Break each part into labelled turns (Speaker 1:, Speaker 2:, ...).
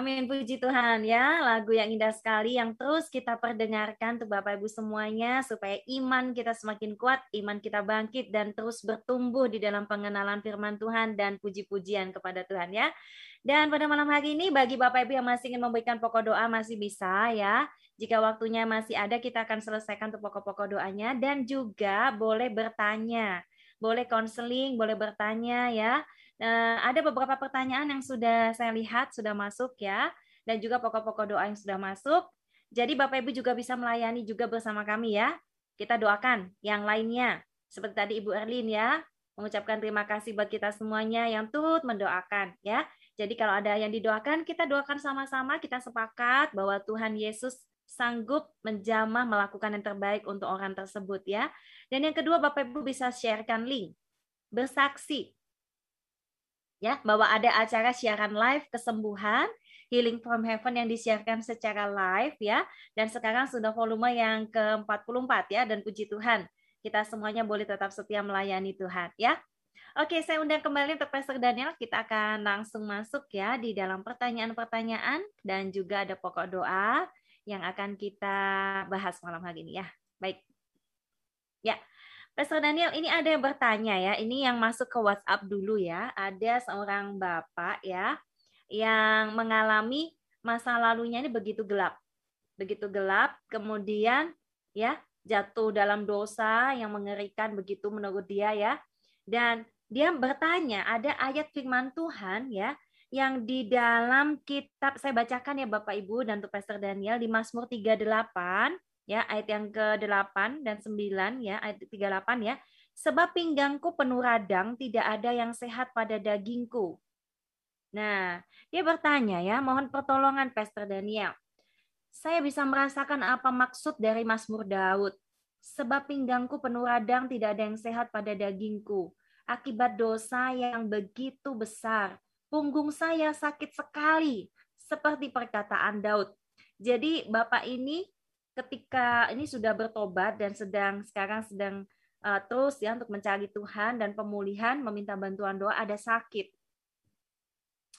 Speaker 1: Amin, puji Tuhan ya. Lagu yang indah sekali yang terus kita perdengarkan untuk Bapak Ibu semuanya supaya iman kita semakin kuat, iman kita bangkit dan terus bertumbuh di dalam pengenalan firman Tuhan dan puji-pujian kepada Tuhan ya. Dan pada malam hari ini bagi Bapak Ibu yang masih ingin memberikan pokok doa masih bisa ya. Jika waktunya masih ada kita akan selesaikan untuk pokok-pokok doanya dan juga boleh bertanya. Boleh konseling, boleh bertanya ya ada beberapa pertanyaan yang sudah saya lihat sudah masuk ya, dan juga pokok-pokok doa yang sudah masuk. Jadi Bapak Ibu juga bisa melayani juga bersama kami ya. Kita doakan yang lainnya. Seperti tadi Ibu Erlin ya, mengucapkan terima kasih buat kita semuanya yang turut mendoakan ya. Jadi kalau ada yang didoakan, kita doakan sama-sama, kita sepakat bahwa Tuhan Yesus sanggup menjamah melakukan yang terbaik untuk orang tersebut ya. Dan yang kedua Bapak Ibu bisa sharekan link. Bersaksi ya bahwa ada acara siaran live kesembuhan Healing from Heaven yang disiarkan secara live ya dan sekarang sudah volume yang ke-44 ya dan puji Tuhan kita semuanya boleh tetap setia melayani Tuhan ya. Oke, saya undang kembali untuk Pastor Daniel. Kita akan langsung masuk ya di dalam pertanyaan-pertanyaan dan juga ada pokok doa yang akan kita bahas malam hari ini ya. Baik. Ya, Pastor Daniel, ini ada yang bertanya ya. Ini yang masuk ke WhatsApp dulu ya. Ada seorang bapak ya yang mengalami masa lalunya ini begitu gelap. Begitu gelap, kemudian ya jatuh dalam dosa yang mengerikan begitu menurut dia ya. Dan dia bertanya, ada ayat firman Tuhan ya yang di dalam kitab saya bacakan ya Bapak Ibu dan untuk Pastor Daniel di Mazmur 38 ya ayat yang ke-8 dan 9 ya ayat 38 ya. Sebab pinggangku penuh radang tidak ada yang sehat pada dagingku. Nah dia bertanya ya mohon pertolongan Pastor Daniel. Saya bisa merasakan apa maksud dari Mazmur Daud? Sebab pinggangku penuh radang tidak ada yang sehat pada dagingku. Akibat dosa yang begitu besar punggung saya sakit sekali seperti perkataan Daud. Jadi Bapak ini ketika ini sudah bertobat dan sedang sekarang sedang uh, terus ya untuk mencari Tuhan dan pemulihan, meminta bantuan doa, ada sakit.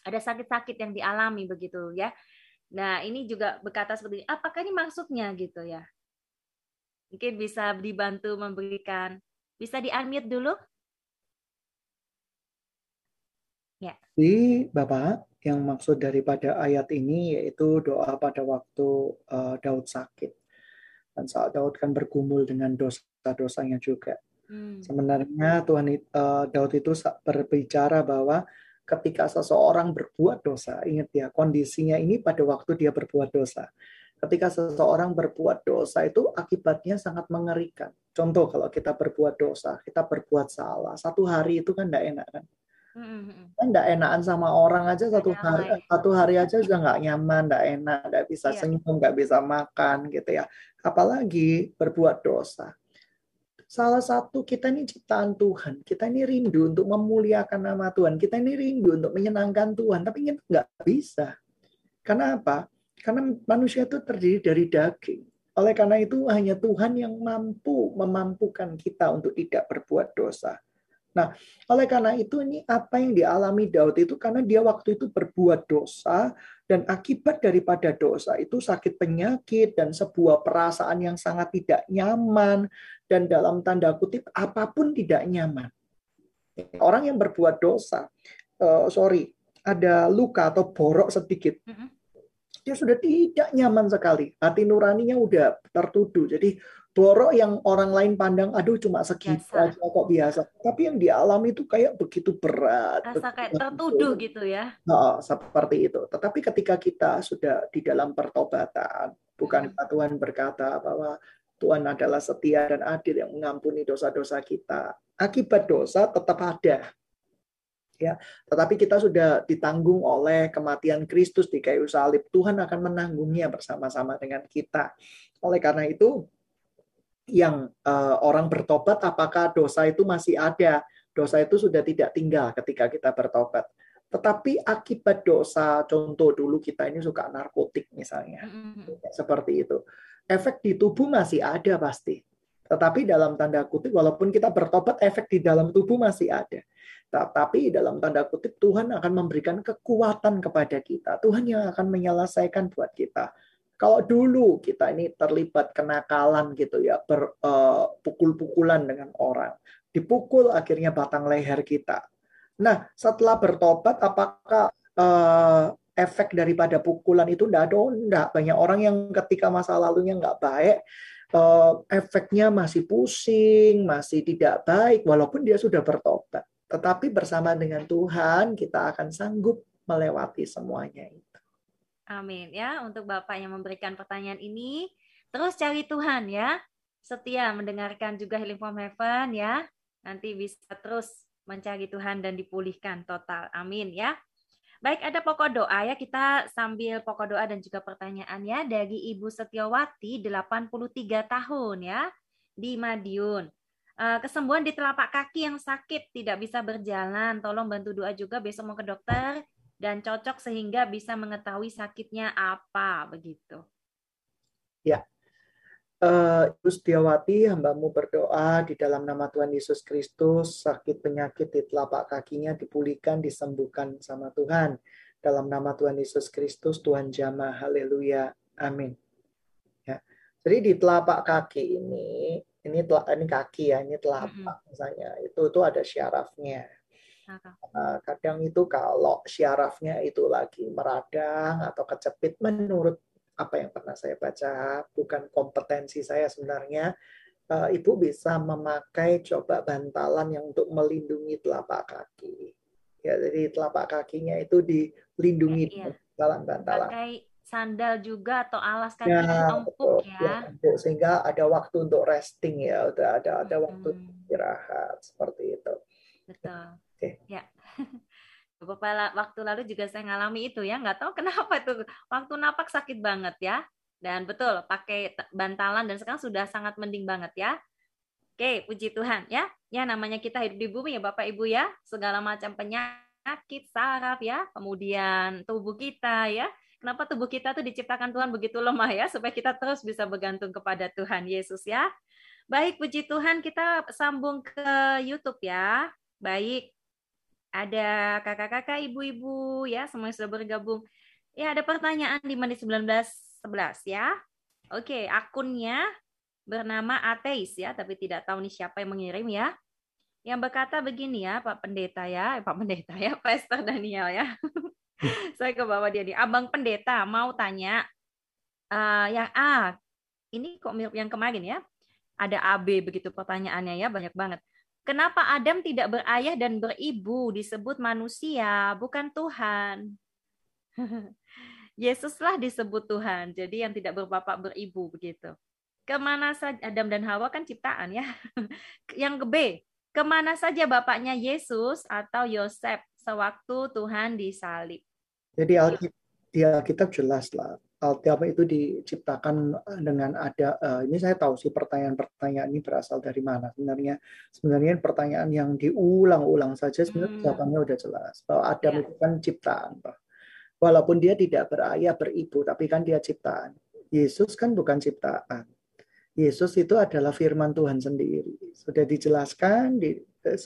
Speaker 1: Ada sakit-sakit yang dialami begitu ya. Nah, ini juga berkata seperti ini, apakah ini maksudnya gitu ya? Mungkin bisa dibantu memberikan, bisa di-unmute dulu?
Speaker 2: Ya. Di Bapak, yang maksud daripada ayat ini yaitu doa pada waktu uh, Daud sakit. Dan saat Daud kan bergumul dengan dosa-dosanya juga. Hmm. Sebenarnya Tuhan uh, Daud itu berbicara bahwa ketika seseorang berbuat dosa, ingat ya kondisinya ini pada waktu dia berbuat dosa. Ketika seseorang berbuat dosa itu akibatnya sangat mengerikan. Contoh kalau kita berbuat dosa, kita berbuat salah, satu hari itu kan tidak enak kan Mm-hmm. Kan nggak enakan sama orang aja satu hari satu hari aja sudah nggak nyaman, nggak enak, nggak bisa yeah. senyum, nggak bisa makan gitu ya. Apalagi berbuat dosa. Salah satu kita ini ciptaan Tuhan, kita ini rindu untuk memuliakan nama Tuhan, kita ini rindu untuk menyenangkan Tuhan, tapi kita nggak bisa. Karena apa? Karena manusia itu terdiri dari daging. Oleh karena itu hanya Tuhan yang mampu memampukan kita untuk tidak berbuat dosa. Nah, oleh karena itu ini apa yang dialami Daud itu karena dia waktu itu berbuat dosa dan akibat daripada dosa itu sakit penyakit dan sebuah perasaan yang sangat tidak nyaman dan dalam tanda kutip apa pun tidak nyaman. Orang yang berbuat dosa, uh, sorry, ada luka atau borok sedikit, dia sudah tidak nyaman sekali. Hati nuraninya udah tertuduh. Jadi borok yang orang lain pandang aduh cuma segitu biasa. aja kok biasa. Tapi yang dialami itu kayak begitu berat
Speaker 1: rasa kayak tertuduh gitu ya.
Speaker 2: Nah, seperti itu. Tetapi ketika kita sudah di dalam pertobatan bukan hmm. Tuhan berkata bahwa Tuhan adalah setia dan adil yang mengampuni dosa-dosa kita akibat dosa tetap ada. Ya tetapi kita sudah ditanggung oleh kematian Kristus di kayu salib Tuhan akan menanggungnya bersama-sama dengan kita. Oleh karena itu yang uh, orang bertobat apakah dosa itu masih ada dosa itu sudah tidak tinggal ketika kita bertobat tetapi akibat dosa contoh dulu kita ini suka narkotik misalnya mm-hmm. seperti itu efek di tubuh masih ada pasti Tetapi dalam tanda kutip, walaupun kita bertobat, efek di dalam tubuh masih ada. Tetapi dalam tanda kutip, Tuhan akan memberikan kekuatan kepada kita. Tuhan yang akan menyelesaikan buat kita. Kalau dulu kita ini terlibat kenakalan gitu ya, berpukul-pukulan uh, dengan orang, dipukul akhirnya batang leher kita. Nah, setelah bertobat, apakah uh, efek daripada pukulan itu tidak ada? Enggak. Banyak orang yang ketika masa lalunya nggak baik, uh, efeknya masih pusing, masih tidak baik, walaupun dia sudah bertobat. Tetapi bersama dengan Tuhan, kita akan sanggup melewati semuanya itu.
Speaker 1: Amin ya untuk Bapak yang memberikan pertanyaan ini. Terus cari Tuhan ya. Setia mendengarkan juga Healing from Heaven ya. Nanti bisa terus mencari Tuhan dan dipulihkan total. Amin ya. Baik, ada pokok doa ya. Kita sambil pokok doa dan juga pertanyaan ya dari Ibu Setiawati 83 tahun ya di Madiun. Eh, kesembuhan di telapak kaki yang sakit tidak bisa berjalan. Tolong bantu doa juga besok mau ke dokter dan cocok sehingga bisa mengetahui sakitnya apa begitu.
Speaker 2: Ya, Uh, Ibu Setiawati, hambamu berdoa di dalam nama Tuhan Yesus Kristus, sakit penyakit di telapak kakinya dipulihkan, disembuhkan sama Tuhan. Dalam nama Tuhan Yesus Kristus, Tuhan jamah, haleluya, amin. Ya. Jadi di telapak kaki ini, ini ini kaki ya, ini telapak mm -hmm. misalnya, itu itu ada syarafnya. Uh, kadang itu kalau syarafnya itu lagi meradang atau kecepit menurut apa yang pernah saya baca, bukan kompetensi saya sebenarnya. Uh, Ibu bisa memakai coba bantalan yang untuk melindungi telapak kaki. Ya, jadi telapak kakinya itu dilindungi
Speaker 1: ya, bantalan-bantalan. Pakai sandal juga atau alas kaki ya, yang empuk ya.
Speaker 2: ya. Sehingga ada waktu untuk resting ya, udah ada ada hmm. waktu istirahat seperti itu.
Speaker 1: Betul. Ya. Beberapa waktu lalu juga saya ngalami itu ya, nggak tahu kenapa itu waktu napak sakit banget ya. Dan betul pakai bantalan dan sekarang sudah sangat mending banget ya. Oke, puji Tuhan ya. Ya namanya kita hidup di bumi ya Bapak Ibu ya. Segala macam penyakit saraf ya, kemudian tubuh kita ya. Kenapa tubuh kita tuh diciptakan Tuhan begitu lemah ya supaya kita terus bisa bergantung kepada Tuhan Yesus ya. Baik, puji Tuhan kita sambung ke YouTube ya. Baik, ada kakak-kakak, ibu-ibu ya, semuanya sudah bergabung. Ya, ada pertanyaan di menit 1911 ya. Oke, akunnya bernama ateis ya, tapi tidak tahu nih siapa yang mengirim ya. Yang berkata begini ya, Pak Pendeta ya, eh, Pak Pendeta ya, Pastor Daniel ya. Saya ke bawah dia nih, Abang Pendeta mau tanya, uh, yang A, ini kok mirip yang kemarin ya, ada AB begitu pertanyaannya ya, banyak banget. Kenapa Adam tidak berayah dan beribu disebut manusia, bukan Tuhan? Yesuslah disebut Tuhan, jadi yang tidak berbapak beribu begitu. Ke mana saja Adam dan Hawa kan ciptaan ya. yang ke B, ke mana saja bapaknya Yesus atau Yosef sewaktu Tuhan disalib?
Speaker 2: Jadi di Alkitab jelas lah Alkitab itu diciptakan dengan ada uh, ini saya tahu sih pertanyaan-pertanyaan ini berasal dari mana. Sebenarnya sebenarnya pertanyaan yang diulang-ulang saja sebenarnya hmm. jawabannya udah jelas. Bahwa Adam yeah. itu kan ciptaan Pak. walaupun dia tidak berayah beribu tapi kan dia ciptaan. Yesus kan bukan ciptaan. Yesus itu adalah firman Tuhan sendiri. Sudah dijelaskan di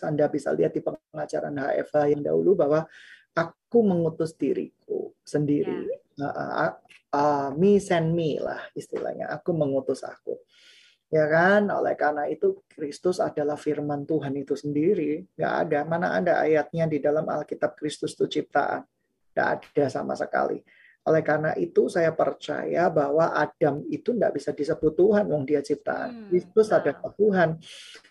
Speaker 2: Anda bisa lihat di pengajaran HFH yang dahulu bahwa aku mengutus diriku sendiri. Yeah uh, uh, me send me lah istilahnya. Aku mengutus aku. Ya kan? Oleh karena itu Kristus adalah firman Tuhan itu sendiri. Nggak ada. Mana ada ayatnya di dalam Alkitab Kristus itu ciptaan. Nggak ada sama sekali. Oleh karena itu saya percaya bahwa Adam itu tidak bisa disebut Tuhan, wong dia ciptaan. Hmm, Kristus hmm, adalah Tuhan.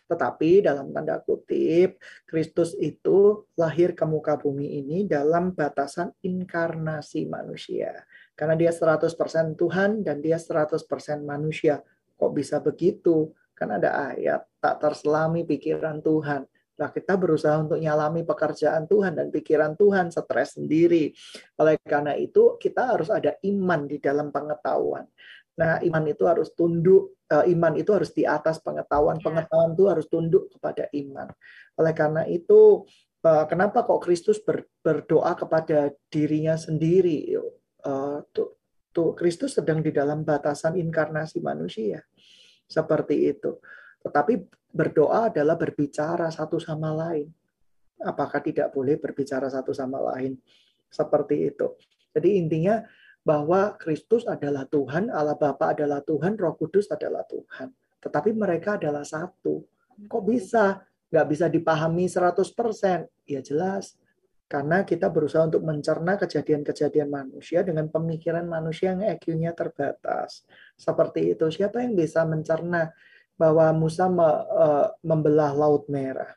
Speaker 2: Tetapi dalam tanda kutip, Kristus itu lahir ke muka bumi ini dalam batasan inkarnasi manusia. Karena dia 100% Tuhan dan dia 100% manusia. Kok bisa begitu? Kan ada ayat, tak terselami pikiran Tuhan. Nah, kita berusaha untuk nyalami pekerjaan Tuhan dan pikiran Tuhan, stres sendiri. Oleh karena itu, kita harus ada iman di dalam pengetahuan. Nah, iman itu harus tunduk, uh, iman itu harus di atas pengetahuan. Ya. Pengetahuan itu harus tunduk kepada iman. Oleh karena itu, uh, kenapa kok Kristus ber, berdoa kepada dirinya sendiri? Tuh, tuh Kristus sedang di dalam batasan inkarnasi manusia. Seperti itu. Tetapi berdoa adalah berbicara satu sama lain. Apakah tidak boleh berbicara satu sama lain? Seperti itu. Jadi intinya bahwa Kristus adalah Tuhan, Allah Bapa adalah Tuhan, Roh Kudus adalah Tuhan. Tetapi mereka adalah satu. Kok bisa? Nggak bisa dipahami 100%? Ya jelas. Karena kita berusaha untuk mencerna kejadian-kejadian manusia dengan pemikiran manusia yang EQ-nya terbatas. Seperti itu. Siapa yang bisa mencerna bahwa Musa eh, membelah Laut Merah?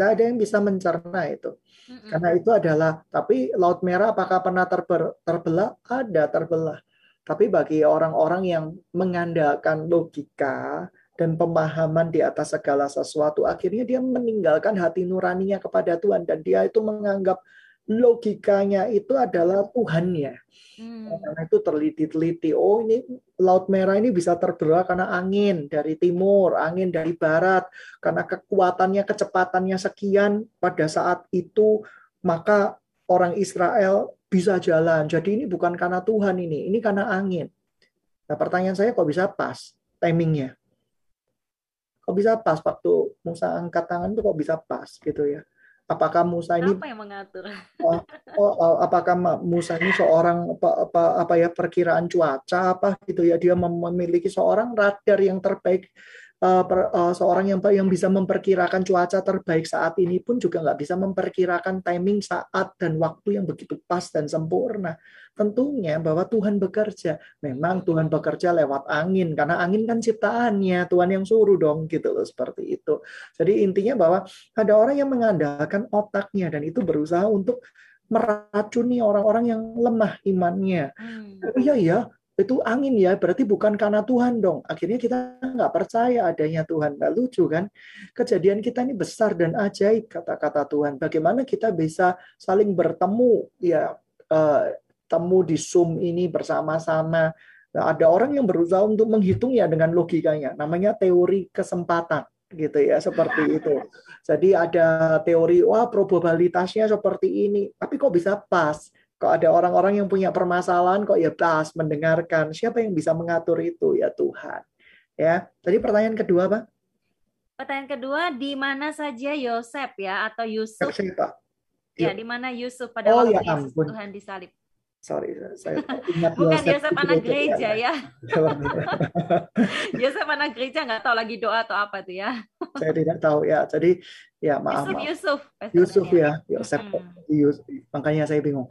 Speaker 2: Tidak ada yang bisa mencerna itu. Karena itu adalah, tapi Laut Merah apakah pernah terber, terbelah? Ada terbelah. Tapi bagi orang-orang yang mengandalkan logika dan pemahaman di atas segala sesuatu, akhirnya dia meninggalkan hati nuraninya kepada Tuhan dan dia itu menganggap logikanya itu adalah Tuhannya. Hmm. Karena itu teliti-teliti, oh ini Laut Merah ini bisa terbelah karena angin dari timur, angin dari barat, karena kekuatannya, kecepatannya sekian pada saat itu, maka orang Israel bisa jalan. Jadi ini bukan karena Tuhan ini, ini karena angin. Nah pertanyaan saya kok bisa pas timingnya? Kok bisa pas waktu Musa angkat tangan itu kok bisa pas gitu ya? Apakah Musa ini
Speaker 1: apa yang mengatur?
Speaker 2: Oh, oh, oh, apakah Musa ini seorang apa, apa apa ya perkiraan cuaca apa gitu ya dia memiliki seorang radar yang terbaik uh, per, uh, seorang yang yang bisa memperkirakan cuaca terbaik saat ini pun juga nggak bisa memperkirakan timing saat dan waktu yang begitu pas dan sempurna. Tentunya bahwa Tuhan bekerja. Memang Tuhan bekerja lewat angin karena angin kan ciptaannya Tuhan yang suruh dong gitu loh seperti itu. Jadi intinya bahwa ada orang yang mengandalkan otaknya dan itu berusaha untuk meracuni orang-orang yang lemah imannya. Hmm. Oh, iya ya, itu angin ya, berarti bukan karena Tuhan dong. Akhirnya kita nggak percaya adanya Tuhan. Nggak lucu kan? Kejadian kita ini besar dan ajaib kata-kata Tuhan. Bagaimana kita bisa saling bertemu, ya uh, temu di Zoom ini bersama-sama. Nah, ada orang yang berusaha untuk menghitungnya dengan logikanya. Namanya teori kesempatan gitu ya seperti itu. Jadi ada teori wah probabilitasnya seperti ini, tapi kok bisa pas? Kok ada orang-orang yang punya permasalahan kok ya pas mendengarkan. Siapa yang bisa mengatur itu? Ya Tuhan. Ya. Tadi pertanyaan kedua, Pak?
Speaker 1: Pertanyaan kedua, di mana saja Yosef ya atau Yusuf?
Speaker 2: Siapa?
Speaker 1: Ya, di mana Yusuf pada oh, waktu ya, Yesus Tuhan disalib?
Speaker 2: Sorry, saya ingat
Speaker 1: Bukan Yosef anak gereja ya. Yosef anak gereja nggak tahu lagi doa atau apa tuh ya.
Speaker 2: saya tidak tahu ya. Jadi ya maaf.
Speaker 1: Yusuf,
Speaker 2: maaf.
Speaker 1: Yusuf.
Speaker 2: Yusuf ya, Yosef. Hmm. Yusuf. Makanya saya bingung.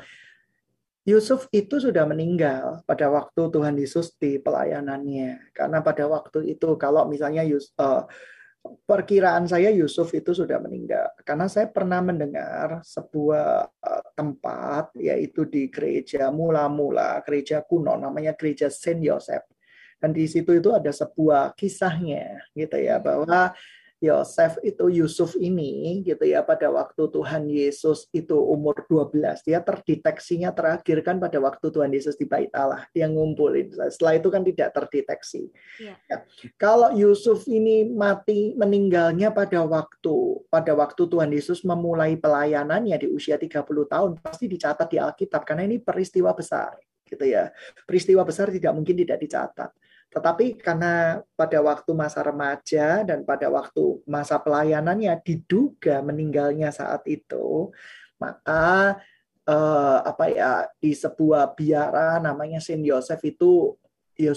Speaker 2: Yusuf itu sudah meninggal pada waktu Tuhan Yesus di pelayanannya. Karena pada waktu itu kalau misalnya Yus, uh, perkiraan saya Yusuf itu sudah meninggal. Karena saya pernah mendengar sebuah uh, tempat yaitu di gereja mula-mula, gereja kuno namanya gereja Saint Yosef. Dan di situ itu ada sebuah kisahnya gitu ya bahwa Yosef itu Yusuf ini gitu ya pada waktu Tuhan Yesus itu umur 12 dia terdeteksinya terakhir kan pada waktu Tuhan Yesus di bait Allah dia ngumpulin setelah itu kan tidak terdeteksi ya. Ya. kalau Yusuf ini mati meninggalnya pada waktu pada waktu Tuhan Yesus memulai pelayanannya di usia 30 tahun pasti dicatat di Alkitab karena ini peristiwa besar gitu ya peristiwa besar tidak mungkin tidak dicatat tetapi karena pada waktu masa remaja dan pada waktu masa pelayanannya diduga meninggalnya saat itu, maka eh, apa ya di sebuah biara namanya Saint Yosef itu eh,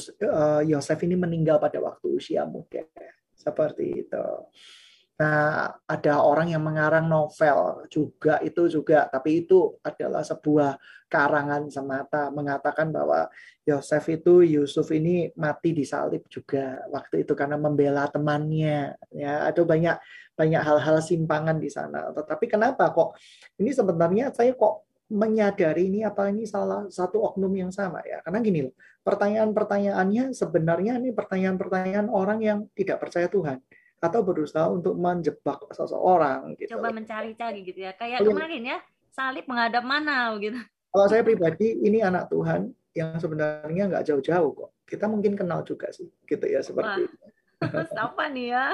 Speaker 2: Yosef ini meninggal pada waktu usia muda seperti itu. Nah, ada orang yang mengarang novel juga itu juga, tapi itu adalah sebuah karangan semata mengatakan bahwa Yosef itu Yusuf ini mati disalib juga waktu itu karena membela temannya ya ada banyak banyak hal-hal simpangan di sana. Tetapi kenapa kok ini sebenarnya saya kok menyadari ini apa ini salah satu oknum yang sama ya. Karena gini loh, pertanyaan-pertanyaannya sebenarnya ini pertanyaan-pertanyaan orang yang tidak percaya Tuhan atau berusaha untuk menjebak seseorang
Speaker 1: gitu. Coba mencari-cari gitu ya. Kayak kemarin ya, salib menghadap mana gitu.
Speaker 2: Kalau saya pribadi ini anak Tuhan yang sebenarnya nggak jauh-jauh kok. Kita mungkin kenal juga sih, gitu ya seperti itu.
Speaker 1: Siapa nih ya?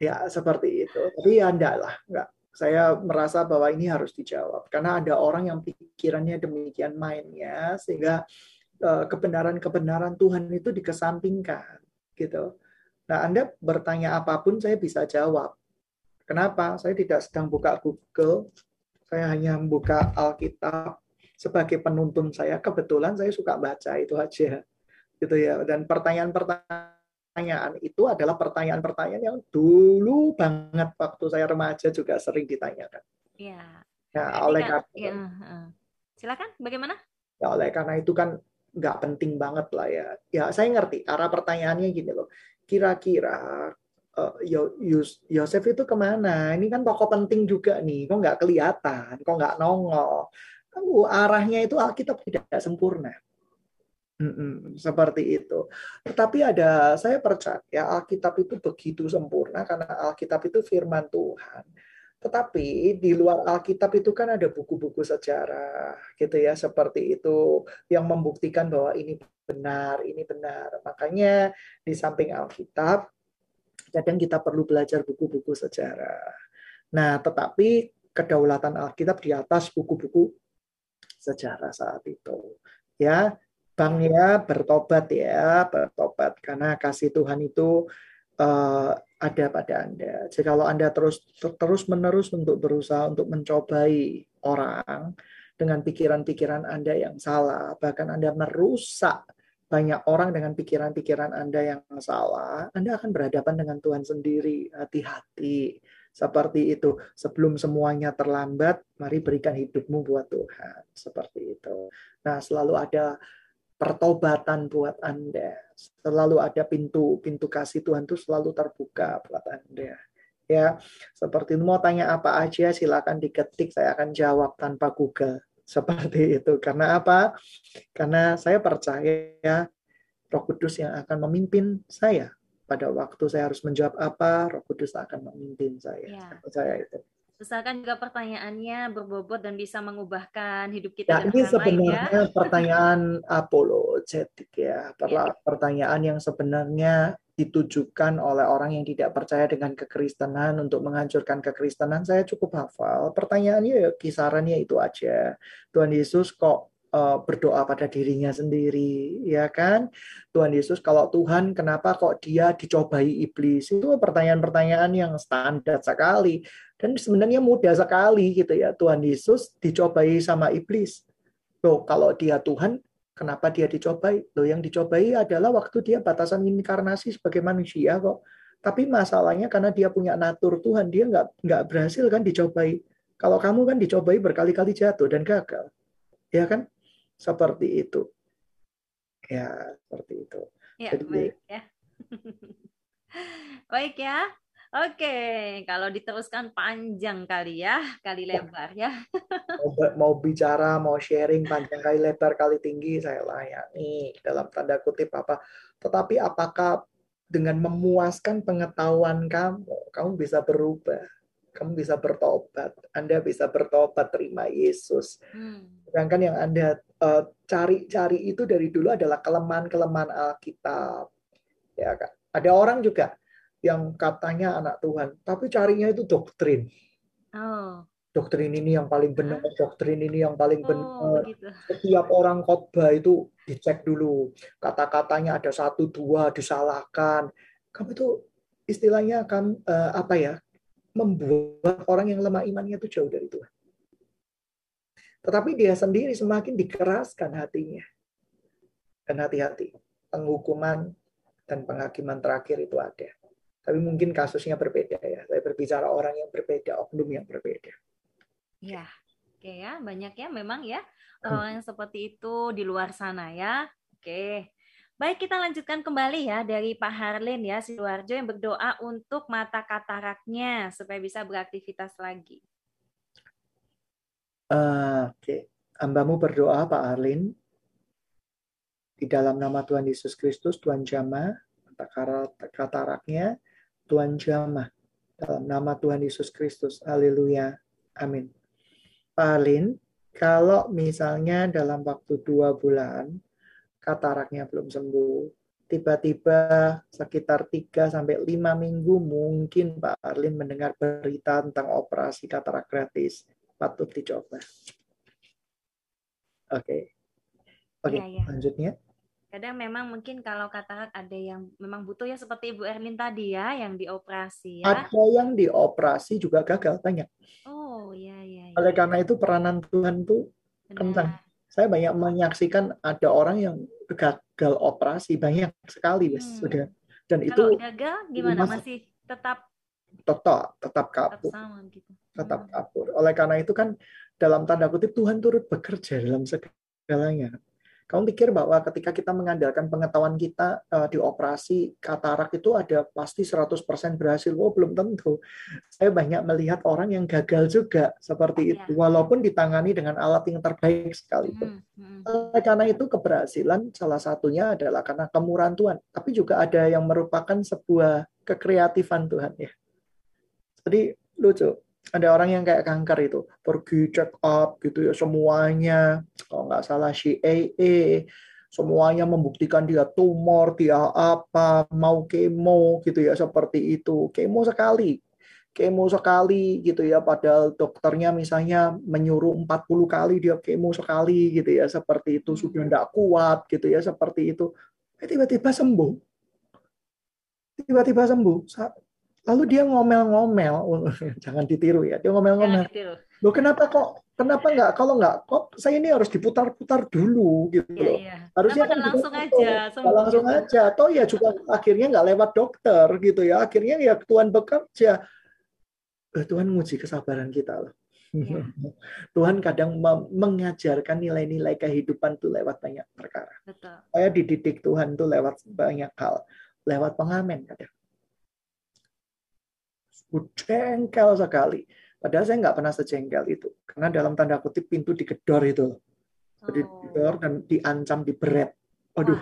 Speaker 2: ya seperti itu. Tapi ya enggak lah, enggak. Saya merasa bahwa ini harus dijawab karena ada orang yang pikirannya demikian mainnya sehingga eh, kebenaran-kebenaran Tuhan itu dikesampingkan gitu Nah, Anda bertanya apa pun saya bisa jawab. Kenapa? Saya tidak sedang buka Google, saya hanya membuka Alkitab sebagai penuntun saya. Kebetulan saya suka baca itu aja. Gitu ya. Dan pertanyaan-pertanyaan itu adalah pertanyaan-pertanyaan yang dulu banget waktu saya remaja juga sering ditanyakan.
Speaker 1: Iya.
Speaker 2: Ya, oleh karena
Speaker 1: ya, silakan bagaimana?
Speaker 2: Ya oleh karena itu kan nggak penting banget lah ya. Ya saya ngerti arah pertanyaannya gini loh. Kira-kira uh, Yosef itu ke mana? Ini kan tokoh penting juga nih, kok nggak kelihatan, kok nggak nongol. Uh, arahnya itu Alkitab tidak sempurna. Seperti itu. Tetapi ada, saya percaya ya Alkitab itu begitu sempurna karena Alkitab itu firman Tuhan. Tetapi di luar Alkitab itu kan ada buku-buku sejarah, gitu ya, seperti itu yang membuktikan bahwa ini benar, ini benar. Makanya di samping Alkitab kadang kita perlu belajar buku-buku sejarah. Nah, tetapi kedaulatan Alkitab di atas buku-buku sejarah saat itu. Ya, banknya bertobat ya, bertobat karena kasih Tuhan itu uh, ada pada Anda. Jadi kalau Anda terus terus menerus untuk berusaha untuk mencobai orang dengan pikiran-pikiran Anda yang salah, bahkan Anda merusak banyak orang dengan pikiran-pikiran Anda yang salah, Anda akan berhadapan dengan Tuhan sendiri. Hati-hati. Seperti itu. Sebelum semuanya terlambat, mari berikan hidupmu buat Tuhan. Seperti itu. Nah, selalu ada pertobatan buat Anda. Selalu ada pintu pintu kasih Tuhan itu selalu terbuka buat Anda. Ya, seperti mau tanya apa aja silakan diketik, saya akan jawab tanpa Google seperti itu. Karena apa? Karena saya percaya Roh Kudus yang akan memimpin saya pada waktu saya harus menjawab apa, Roh Kudus akan memimpin saya. Ya. Saya percaya itu.
Speaker 1: Misalkan juga pertanyaannya berbobot dan bisa mengubahkan hidup kita.
Speaker 2: Ya, ini sebenarnya ya. pertanyaan apologetik ya. ya. Pertanyaan yang sebenarnya ditujukan oleh orang yang tidak percaya dengan kekristenan untuk menghancurkan kekristenan, saya cukup hafal. Pertanyaannya ya kisarannya itu aja. Tuhan Yesus kok uh, berdoa pada dirinya sendiri, ya kan? Tuhan Yesus kalau Tuhan kenapa kok dia dicobai iblis? Itu pertanyaan-pertanyaan yang standar sekali dan sebenarnya mudah sekali gitu ya. Tuhan Yesus dicobai sama iblis. Loh, kalau dia Tuhan, Kenapa dia dicobai? Loh yang dicobai adalah waktu dia batasan inkarnasi sebagai manusia kok. Tapi masalahnya karena dia punya natur Tuhan, dia nggak nggak berhasil kan dicobai. Kalau kamu kan dicobai berkali-kali jatuh dan gagal, ya kan? Seperti itu. Ya, seperti itu.
Speaker 1: Ya, Jadi, baik ya. baik ya. Oke, kalau diteruskan panjang kali ya, kali lebar ya.
Speaker 2: mau, mau bicara, mau sharing panjang kali lebar kali tinggi, saya layani dalam tanda kutip apa. Tetapi apakah dengan memuaskan pengetahuan kamu, kamu bisa berubah, kamu bisa bertobat, Anda bisa bertobat terima Yesus. Hmm. Sedangkan yang Anda eh, cari-cari uh, itu dari dulu adalah kelemahan-kelemahan Alkitab. Ya kan? Ada orang juga yang katanya anak Tuhan, tapi carinya itu doktrin. Oh. Doktrin ini yang paling benar, doktrin ini yang paling oh, benar. Begitu. Setiap orang khotbah itu dicek dulu. Kata-katanya ada satu dua disalahkan. Kamu itu istilahnya kan uh, apa ya? Membuat orang yang lemah imannya itu jauh dari Tuhan. Tetapi dia sendiri semakin dikeraskan hatinya. Dan hati-hati, penghukuman dan penghakiman terakhir itu ada. Tapi mungkin kasusnya berbeda ya. Saya berbicara orang yang berbeda, oknum yang berbeda.
Speaker 1: Ya, oke ya, banyak ya memang ya hmm. orang yang seperti itu di luar sana ya. Oke. Baik, kita lanjutkan kembali ya dari Pak Harlin ya, Sidoarjo yang berdoa untuk mata kataraknya supaya bisa beraktivitas lagi.
Speaker 2: Uh, Oke, okay. Ambamu berdoa Pak Harlin di dalam nama Tuhan Yesus Kristus, Tuhan Jama, mata kataraknya, Tuhan jamah. Dalam nama Tuhan Yesus Kristus. Haleluya. Amin. Pak Alin, kalau misalnya dalam waktu dua bulan kataraknya belum sembuh, tiba-tiba sekitar 3 sampai 5 minggu mungkin Pak Arlin mendengar berita tentang operasi katarak gratis. Patut dicoba. Oke. Okay. Oke, okay, ya, ya. lanjutnya.
Speaker 1: Kadang memang mungkin kalau katakan ada yang memang butuh ya seperti Ibu Erlin tadi ya yang dioperasi ya.
Speaker 2: Ada yang dioperasi juga gagal banyak.
Speaker 1: Oh iya iya.
Speaker 2: iya. Oleh karena itu peranan Tuhan tuh kencang. Saya banyak menyaksikan ada orang yang gagal operasi banyak sekali wes hmm. sudah dan
Speaker 1: kalau
Speaker 2: itu
Speaker 1: gagal gimana mas, masih tetap
Speaker 2: tetap tetap kabur. Tetap, sama, gitu. tetap hmm. kabur. Oleh karena itu kan dalam tanda kutip Tuhan turut bekerja dalam segalanya. Kamu pikir bahwa ketika kita mengandalkan pengetahuan kita uh, di operasi katarak itu ada pasti 100% berhasil? Oh, belum tentu. Saya banyak melihat orang yang gagal juga seperti itu, ya. walaupun ditangani dengan alat yang terbaik sekalipun. Hmm, hmm. Karena itu keberhasilan salah satunya adalah karena kemurahan Tuhan, tapi juga ada yang merupakan sebuah kekreatifan Tuhan ya. Jadi lucu ada orang yang kayak kanker itu pergi check up gitu ya semuanya kalau nggak salah CAA semuanya membuktikan dia tumor dia apa mau kemo gitu ya seperti itu. Kemo sekali kemo sekali gitu ya padahal dokternya misalnya menyuruh 40 kali dia kemo sekali gitu ya seperti itu. Sudah tidak kuat gitu ya seperti itu. Eh, tiba-tiba sembuh. Tiba-tiba sembuh Lalu dia ngomel-ngomel, jangan ditiru ya, dia ngomel-ngomel. Loh kenapa kok, kenapa nggak, kalau nggak, kok saya ini harus diputar-putar dulu gitu
Speaker 1: iya, loh. Iya. Harusnya kan langsung aja.
Speaker 2: Sembuh. Langsung aja, atau ya juga akhirnya nggak lewat dokter gitu ya, akhirnya ya Tuhan bekerja. Eh, Tuhan nguji kesabaran kita loh. Ya. Tuhan kadang mengajarkan nilai-nilai kehidupan tuh lewat banyak perkara. Betul. Saya dididik Tuhan tuh lewat banyak hal, lewat pengamen kadang jengkel sekali. Padahal saya nggak pernah sejengkel itu. Karena dalam tanda kutip pintu digedor itu. Jadi oh. digedor dan diancam diberet. Aduh.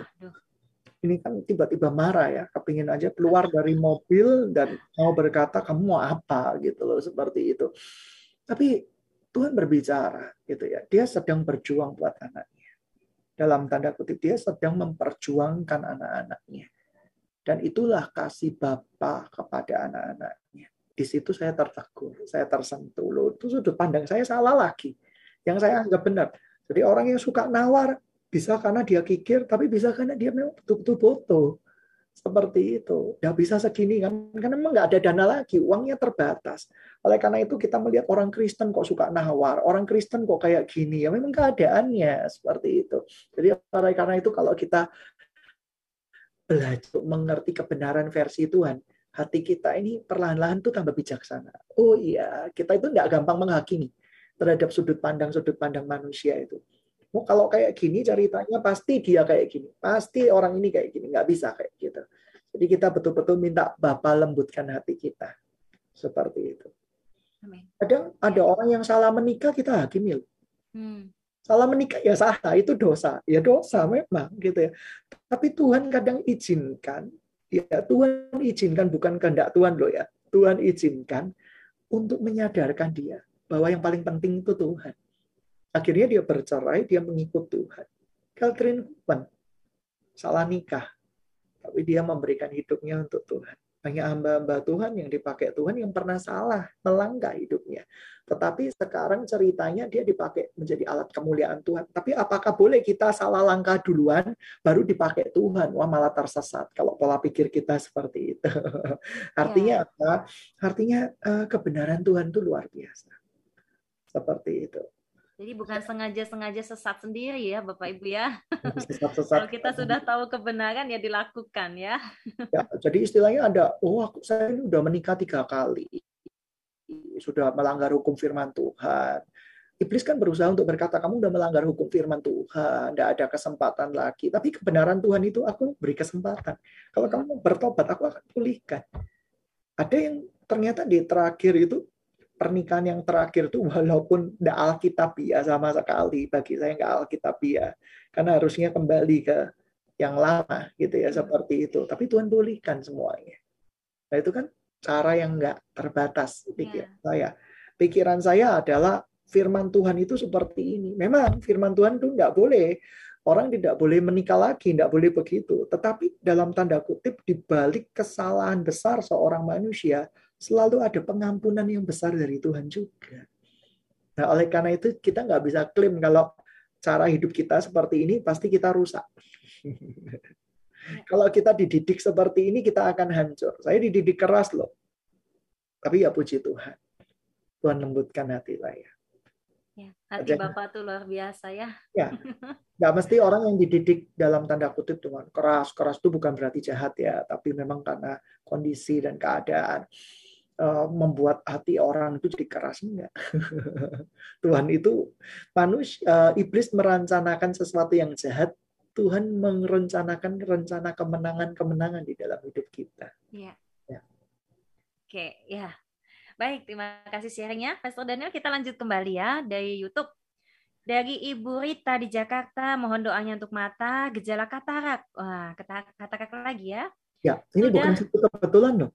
Speaker 2: Ini kan tiba-tiba marah ya. Kepingin aja keluar dari mobil dan mau berkata kamu mau apa gitu loh. Seperti itu. Tapi Tuhan berbicara gitu ya. Dia sedang berjuang buat anaknya. Dalam tanda kutip dia sedang memperjuangkan anak-anaknya. Dan itulah kasih Bapa kepada anak-anaknya di situ saya tertegur, saya tersentuh. Loh, itu sudut pandang saya salah lagi. Yang saya anggap benar. Jadi orang yang suka nawar, bisa karena dia kikir, tapi bisa karena dia memang betul-betul butuh. Seperti itu. Nggak bisa segini kan, karena memang nggak ada dana lagi, uangnya terbatas. Oleh karena itu kita melihat orang Kristen kok suka nawar, orang Kristen kok kayak gini, ya memang keadaannya seperti itu. Jadi oleh karena itu kalau kita belajar mengerti kebenaran versi Tuhan, hati kita ini perlahan-lahan tuh tambah bijaksana. Oh iya, kita itu nggak gampang menghakimi terhadap sudut pandang-sudut pandang manusia itu. Oh, kalau kayak gini ceritanya pasti dia kayak gini, pasti orang ini kayak gini, nggak bisa kayak gitu. Jadi kita betul-betul minta Bapak lembutkan hati kita seperti itu. Kadang ada orang yang salah menikah kita hakimi Hmm. Salah menikah ya salah, itu dosa. Ya dosa memang gitu ya. Tapi Tuhan kadang izinkan Ya, Tuhan izinkan bukan kehendak Tuhan loh ya. Tuhan izinkan untuk menyadarkan dia bahwa yang paling penting itu Tuhan. Akhirnya dia bercerai, dia mengikut Tuhan. Catherine Hupan salah nikah, tapi dia memberikan hidupnya untuk Tuhan. Banyak hamba-hamba Tuhan yang dipakai Tuhan yang pernah salah melangkah hidupnya. Tetapi sekarang ceritanya dia dipakai menjadi alat kemuliaan Tuhan. Tapi apakah boleh kita salah langkah duluan baru dipakai Tuhan? Wah malah tersesat kalau pola pikir kita seperti itu. Artinya ya. apa? Artinya eh, kebenaran Tuhan itu luar biasa. Seperti itu.
Speaker 1: Jadi bukan sengaja-sengaja sesat sendiri ya Bapak Ibu ya. Sesat-sesat. Kalau kita sudah tahu kebenaran ya dilakukan ya.
Speaker 2: ya jadi istilahnya ada, oh aku, saya ini udah menikah tiga kali. Sudah melanggar hukum firman Tuhan. Iblis kan berusaha untuk berkata, kamu udah melanggar hukum firman Tuhan, tidak ada kesempatan lagi. Tapi kebenaran Tuhan itu aku beri kesempatan. Kalau kamu bertobat, aku akan pulihkan. Ada yang ternyata di terakhir itu pernikahan yang terakhir tuh walaupun tidak alkitabiah sama sekali bagi saya nggak alkitabiah. Karena harusnya kembali ke yang lama gitu ya seperti itu. Tapi Tuhan pulihkan semuanya. Nah itu kan cara yang nggak terbatas pikir yeah. saya. Pikiran saya adalah firman Tuhan itu seperti ini. Memang firman Tuhan itu nggak boleh orang tidak boleh menikah lagi tidak boleh begitu. Tetapi dalam tanda kutip di balik kesalahan besar seorang manusia selalu ada pengampunan yang besar dari Tuhan juga. Nah, oleh karena itu kita nggak bisa klaim kalau cara hidup kita seperti ini, pasti kita rusak. Kalau kita dididik seperti ini, kita akan hancur. Saya dididik keras loh. Tapi ya puji Tuhan. Tuhan lembutkan hati saya.
Speaker 1: Ya, hati. Bapak tuh luar biasa ya.
Speaker 2: Ya, nggak mesti orang yang dididik dalam tanda kutip Tuhan keras. Keras itu bukan berarti jahat ya, tapi memang karena kondisi dan keadaan membuat hati orang itu jadi keras enggak. Tuhan itu manusia, uh, iblis merencanakan sesuatu yang jahat Tuhan merencanakan rencana kemenangan-kemenangan di dalam hidup kita.
Speaker 1: Iya. Ya. Oke, ya. Baik, terima kasih sharingnya. Pastor Daniel, kita lanjut kembali ya dari YouTube. Dari Ibu Rita di Jakarta, mohon doanya untuk mata, gejala katarak. Wah, katarak lagi ya.
Speaker 2: Ya, ini Sudah. bukan satu kebetulan loh.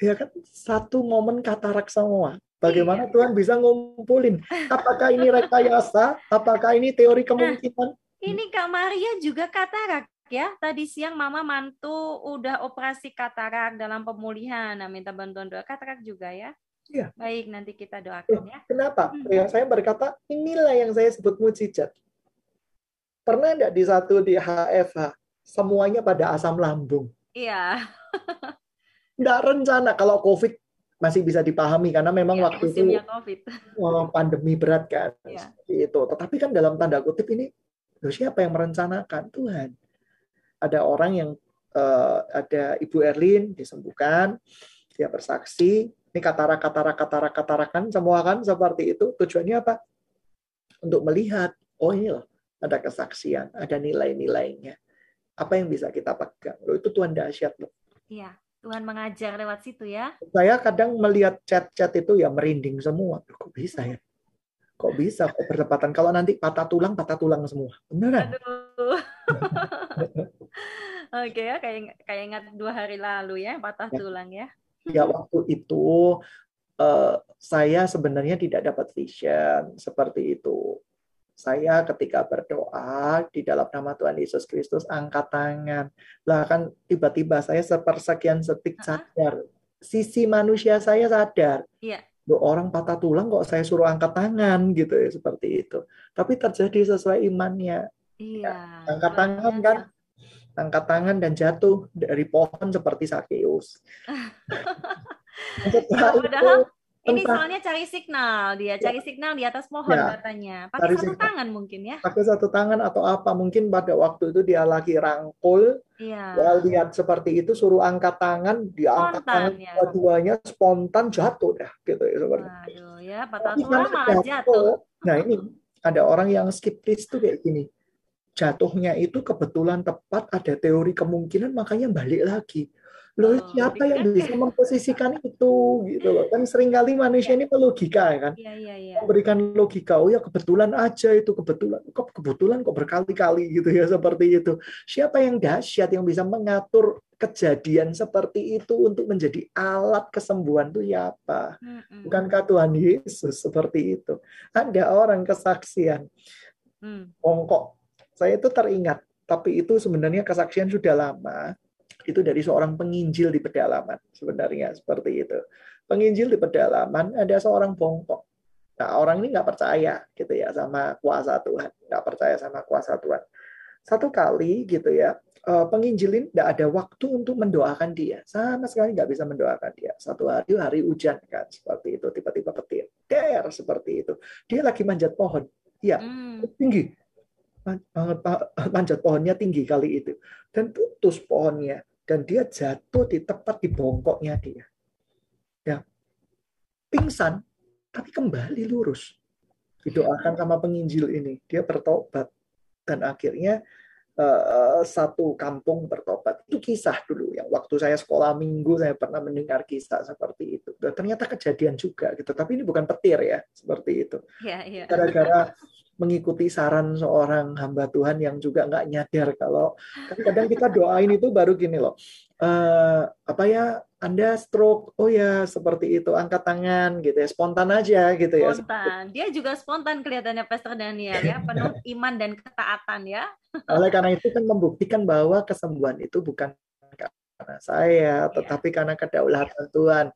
Speaker 2: Ya kan, satu momen katarak semua. Bagaimana iya. Tuhan bisa ngumpulin? Apakah ini rekayasa? Apakah ini teori kemungkinan? Nah,
Speaker 1: ini Kak Maria juga katarak ya. Tadi siang Mama mantu udah operasi katarak dalam pemulihan. Nah, minta bantuan doa katarak juga ya. Iya. Baik, nanti kita doakan ya.
Speaker 2: Kenapa? Hmm. Ya, saya berkata, inilah yang saya sebut mujizat. Pernah enggak di satu di HFH, semuanya pada asam lambung?
Speaker 1: Iya.
Speaker 2: Enggak rencana kalau COVID masih bisa dipahami karena memang ya, waktu itu COVID. Oh, pandemi berat kan. Ya. Itu. Tetapi kan dalam tanda kutip ini Loh, siapa yang merencanakan? Tuhan. Ada orang yang uh, ada Ibu Erlin disembuhkan, dia bersaksi. Ini katarak, katarak, katarak, katarakan semua kan seperti itu. Tujuannya apa? Untuk melihat, oh ini loh, ada kesaksian, ada nilai-nilainya. Apa yang bisa kita pegang? Loh, itu Tuhan dahsyat loh.
Speaker 1: Iya, Tuhan mengajar lewat situ ya.
Speaker 2: Saya kadang melihat chat-chat itu ya merinding semua. Kok bisa ya? Kok bisa kok berdepatan? Kalau nanti patah tulang, patah tulang semua. Beneran? Aduh.
Speaker 1: Oke ya, kayak kayak ingat dua hari lalu ya, patah ya. tulang ya.
Speaker 2: Ya, waktu itu uh, saya sebenarnya tidak dapat vision seperti itu. Saya ketika berdoa di dalam nama Tuhan Yesus Kristus angkat tangan. Lah kan tiba-tiba saya sepersekian setik sadar. Sisi manusia saya sadar.
Speaker 1: Iya
Speaker 2: orang patah tulang kok saya suruh angkat tangan gitu ya seperti itu. Tapi terjadi sesuai imannya.
Speaker 1: Iya.
Speaker 2: Ya, angkat tangan kan, angkat tangan dan jatuh dari pohon seperti Sakeus.
Speaker 1: Setelah ini soalnya cari signal dia, cari ya. signal di atas pohon ya. katanya. Pakai satu signal. tangan mungkin ya.
Speaker 2: Pakai satu tangan atau apa? Mungkin pada waktu itu dia lagi rangkul,
Speaker 1: ya.
Speaker 2: dia lihat seperti itu, suruh angkat tangan, dia spontan, angkat tangan ya. dua-duanya spontan jatuh dah, gitu ya seperti
Speaker 1: Aduh, ya patah tulang malah jatuh. jatuh.
Speaker 2: Nah ini ada orang yang skip this tuh kayak gini. Jatuhnya itu kebetulan tepat ada teori kemungkinan makanya balik lagi Loh, oh, siapa yang bisa memposisikan itu gitu loh. Kan sering kali manusia ini logika ya kan.
Speaker 1: Iya, iya, iya.
Speaker 2: Memberikan logika, oh ya kebetulan aja itu kebetulan. Kok kebetulan kok berkali-kali gitu ya seperti itu. Siapa yang dahsyat yang bisa mengatur kejadian seperti itu untuk menjadi alat kesembuhan itu siapa? Mm-mm. Bukankah Tuhan Yesus seperti itu? Ada orang kesaksian. Mm. Ongkok. Saya itu teringat, tapi itu sebenarnya kesaksian sudah lama itu dari seorang penginjil di pedalaman sebenarnya seperti itu. Penginjil di pedalaman ada seorang bongkok. Nah orang ini nggak percaya gitu ya sama kuasa Tuhan, nggak percaya sama kuasa Tuhan. Satu kali gitu ya eh, penginjil ini nggak ada waktu untuk mendoakan dia, sama sekali nggak bisa mendoakan dia. Satu hari hari hujan kan seperti itu, tiba-tiba petir, der seperti itu. Dia lagi manjat pohon, ya hmm. tinggi, manjat pohonnya tinggi kali itu dan putus pohonnya dan dia jatuh di tepat di bongkoknya dia. Ya. Pingsan tapi kembali lurus. Didoakan sama penginjil ini, dia bertobat dan akhirnya uh, satu kampung bertobat. Itu kisah dulu yang waktu saya sekolah minggu saya pernah mendengar kisah seperti itu. Dan ternyata kejadian juga gitu. Tapi ini bukan petir ya, seperti itu.
Speaker 1: Ya, ya.
Speaker 2: Mengikuti saran seorang hamba Tuhan yang juga nggak nyadar kalau kadang kita doain itu baru gini loh uh, apa ya anda stroke oh ya seperti itu angkat tangan gitu ya spontan aja gitu
Speaker 1: ya spontan dia juga spontan kelihatannya Pastor Daniel ya penuh iman dan ketaatan ya
Speaker 2: oleh karena itu kan membuktikan bahwa kesembuhan itu bukan karena saya, iya. tetapi karena kedaulatan Tuhan.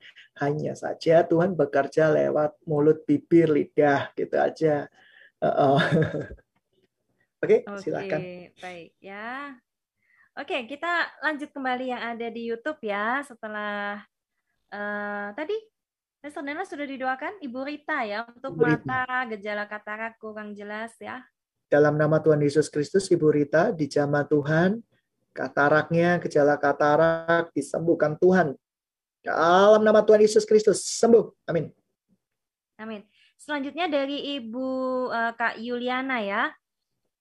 Speaker 2: Hanya saja Tuhan bekerja lewat mulut, bibir, lidah, gitu aja. Oke, okay, silakan.
Speaker 1: baik ya. Oke, kita lanjut kembali yang ada di YouTube ya setelah uh, tadi Saudara sudah didoakan Ibu Rita ya untuk Ibu mata Rita. gejala katarak kurang jelas ya.
Speaker 2: Dalam nama Tuhan Yesus Kristus Ibu Rita dijamah Tuhan kataraknya gejala katarak disembuhkan Tuhan. Dalam nama Tuhan Yesus Kristus sembuh. Amin.
Speaker 1: Amin. Selanjutnya dari Ibu uh, Kak Yuliana ya.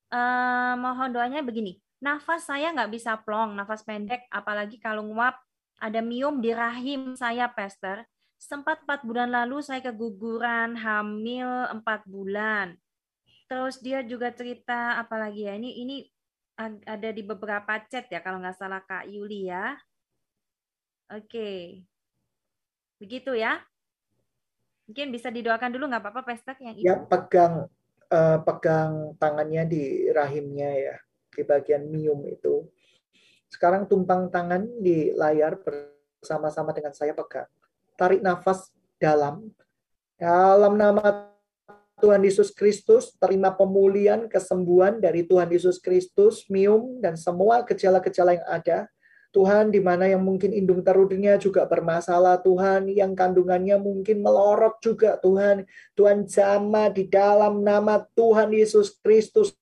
Speaker 1: Uh, mohon doanya begini. Nafas saya nggak bisa plong, nafas pendek, apalagi kalau nguap ada miom di rahim saya, Pastor sempat empat bulan lalu saya keguguran hamil empat bulan. Terus dia juga cerita apalagi ya ini ini ada di beberapa chat ya kalau nggak salah Kak Yuli ya. Oke, begitu ya. Mungkin bisa didoakan dulu nggak apa-apa Pestek yang
Speaker 2: itu. Ya pegang uh, pegang tangannya di rahimnya ya di bagian mium itu. Sekarang tumpang tangan di layar bersama-sama dengan saya pegang tarik nafas dalam. Dalam nama Tuhan Yesus Kristus, terima pemulihan, kesembuhan dari Tuhan Yesus Kristus, mium, dan semua gejala-gejala yang ada. Tuhan, di mana yang mungkin indung terudnya juga bermasalah, Tuhan, yang kandungannya mungkin melorot juga, Tuhan. Tuhan jama di dalam nama Tuhan Yesus Kristus,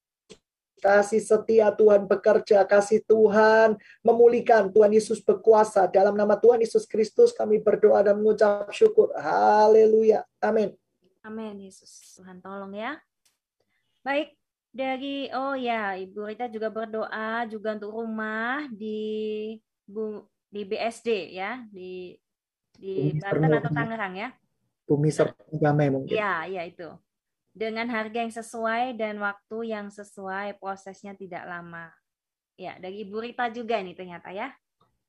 Speaker 2: Kasih setia Tuhan bekerja, kasih Tuhan memulihkan. Tuhan Yesus berkuasa. Dalam nama Tuhan Yesus Kristus kami berdoa dan mengucap syukur. Haleluya. Amin.
Speaker 1: Amin Yesus. Tuhan tolong ya. Baik, dari oh ya Ibu Rita juga berdoa juga untuk rumah di Bu di BSD ya di di Banten atau Tangerang ya.
Speaker 2: Bumi Serpong mungkin.
Speaker 1: Iya, iya itu dengan harga yang sesuai dan waktu yang sesuai, prosesnya tidak lama. Ya, dari Ibu Rita juga ini ternyata ya.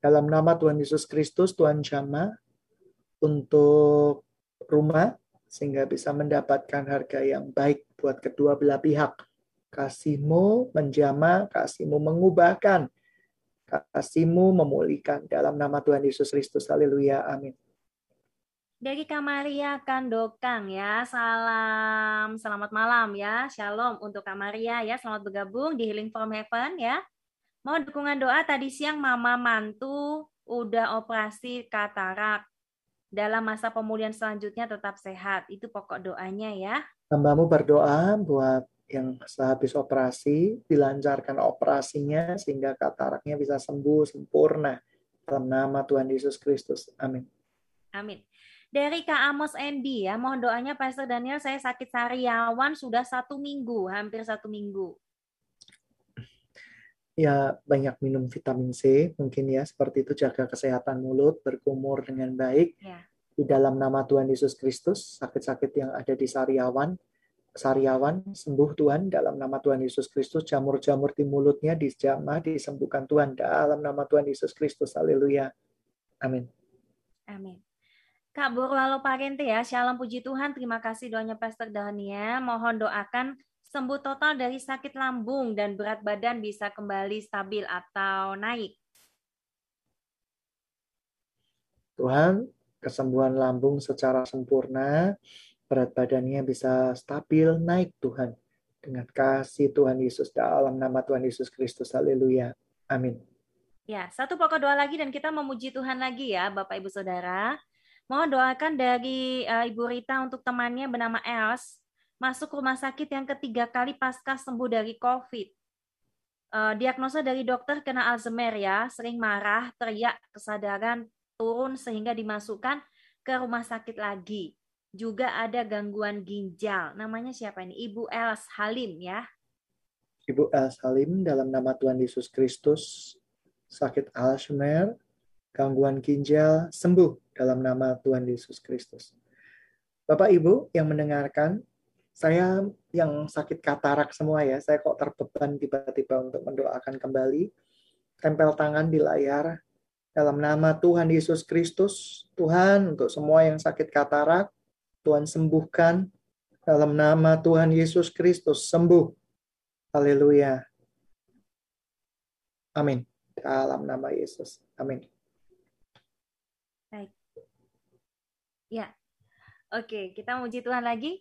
Speaker 2: Dalam nama Tuhan Yesus Kristus, Tuhan jama untuk rumah sehingga bisa mendapatkan harga yang baik buat kedua belah pihak. Kasihmu menjama, kasihmu mengubahkan, kasihmu memulihkan. Dalam nama Tuhan Yesus Kristus, haleluya, amin
Speaker 1: dari Kamaria Kandokang ya. Salam, selamat malam ya. Shalom untuk Kamaria ya. Selamat bergabung di Healing from Heaven ya. Mau dukungan doa tadi siang mama mantu udah operasi katarak. Dalam masa pemulihan selanjutnya tetap sehat. Itu pokok doanya ya.
Speaker 2: Hambamu berdoa buat yang sehabis operasi, dilancarkan operasinya sehingga kataraknya bisa sembuh sempurna. Dalam nama Tuhan Yesus Kristus. Amin.
Speaker 1: Amin. Dari Kak Amos Endi ya, mohon doanya Pastor Daniel, saya sakit sariawan sudah satu minggu, hampir satu minggu.
Speaker 2: Ya, banyak minum vitamin C, mungkin ya, seperti itu jaga kesehatan mulut, berkumur dengan baik. Ya. Di dalam nama Tuhan Yesus Kristus, sakit-sakit yang ada di sariawan, sariawan sembuh Tuhan dalam nama Tuhan Yesus Kristus. Jamur-jamur di mulutnya dijamah disembuhkan Tuhan dalam nama Tuhan Yesus Kristus. Haleluya. Amin.
Speaker 1: Amin. Kak Borlalo Parente ya, Shalom puji Tuhan, terima kasih doanya Pastor Dania. Mohon doakan sembuh total dari sakit lambung dan berat badan bisa kembali stabil atau naik.
Speaker 2: Tuhan, kesembuhan lambung secara sempurna, berat badannya bisa stabil, naik Tuhan. Dengan kasih Tuhan Yesus dalam nama Tuhan Yesus Kristus. Haleluya. Amin.
Speaker 1: Ya, satu pokok doa lagi dan kita memuji Tuhan lagi ya, Bapak Ibu Saudara. Mohon doakan dari uh, Ibu Rita untuk temannya bernama Els masuk rumah sakit yang ketiga kali pasca sembuh dari COVID. Uh, diagnosa dari dokter kena Alzheimer ya, sering marah, teriak, kesadaran turun sehingga dimasukkan ke rumah sakit lagi. Juga ada gangguan ginjal. Namanya siapa ini? Ibu Els Halim ya.
Speaker 2: Ibu Els Halim dalam nama Tuhan Yesus Kristus sakit Alzheimer gangguan ginjal sembuh dalam nama Tuhan Yesus Kristus. Bapak Ibu yang mendengarkan, saya yang sakit katarak semua ya, saya kok terbeban tiba-tiba untuk mendoakan kembali. Tempel tangan di layar dalam nama Tuhan Yesus Kristus. Tuhan untuk semua yang sakit katarak, Tuhan sembuhkan dalam nama Tuhan Yesus Kristus sembuh. Haleluya. Amin. Dalam nama Yesus. Amin.
Speaker 1: Baik. Ya. Oke, kita muji Tuhan lagi.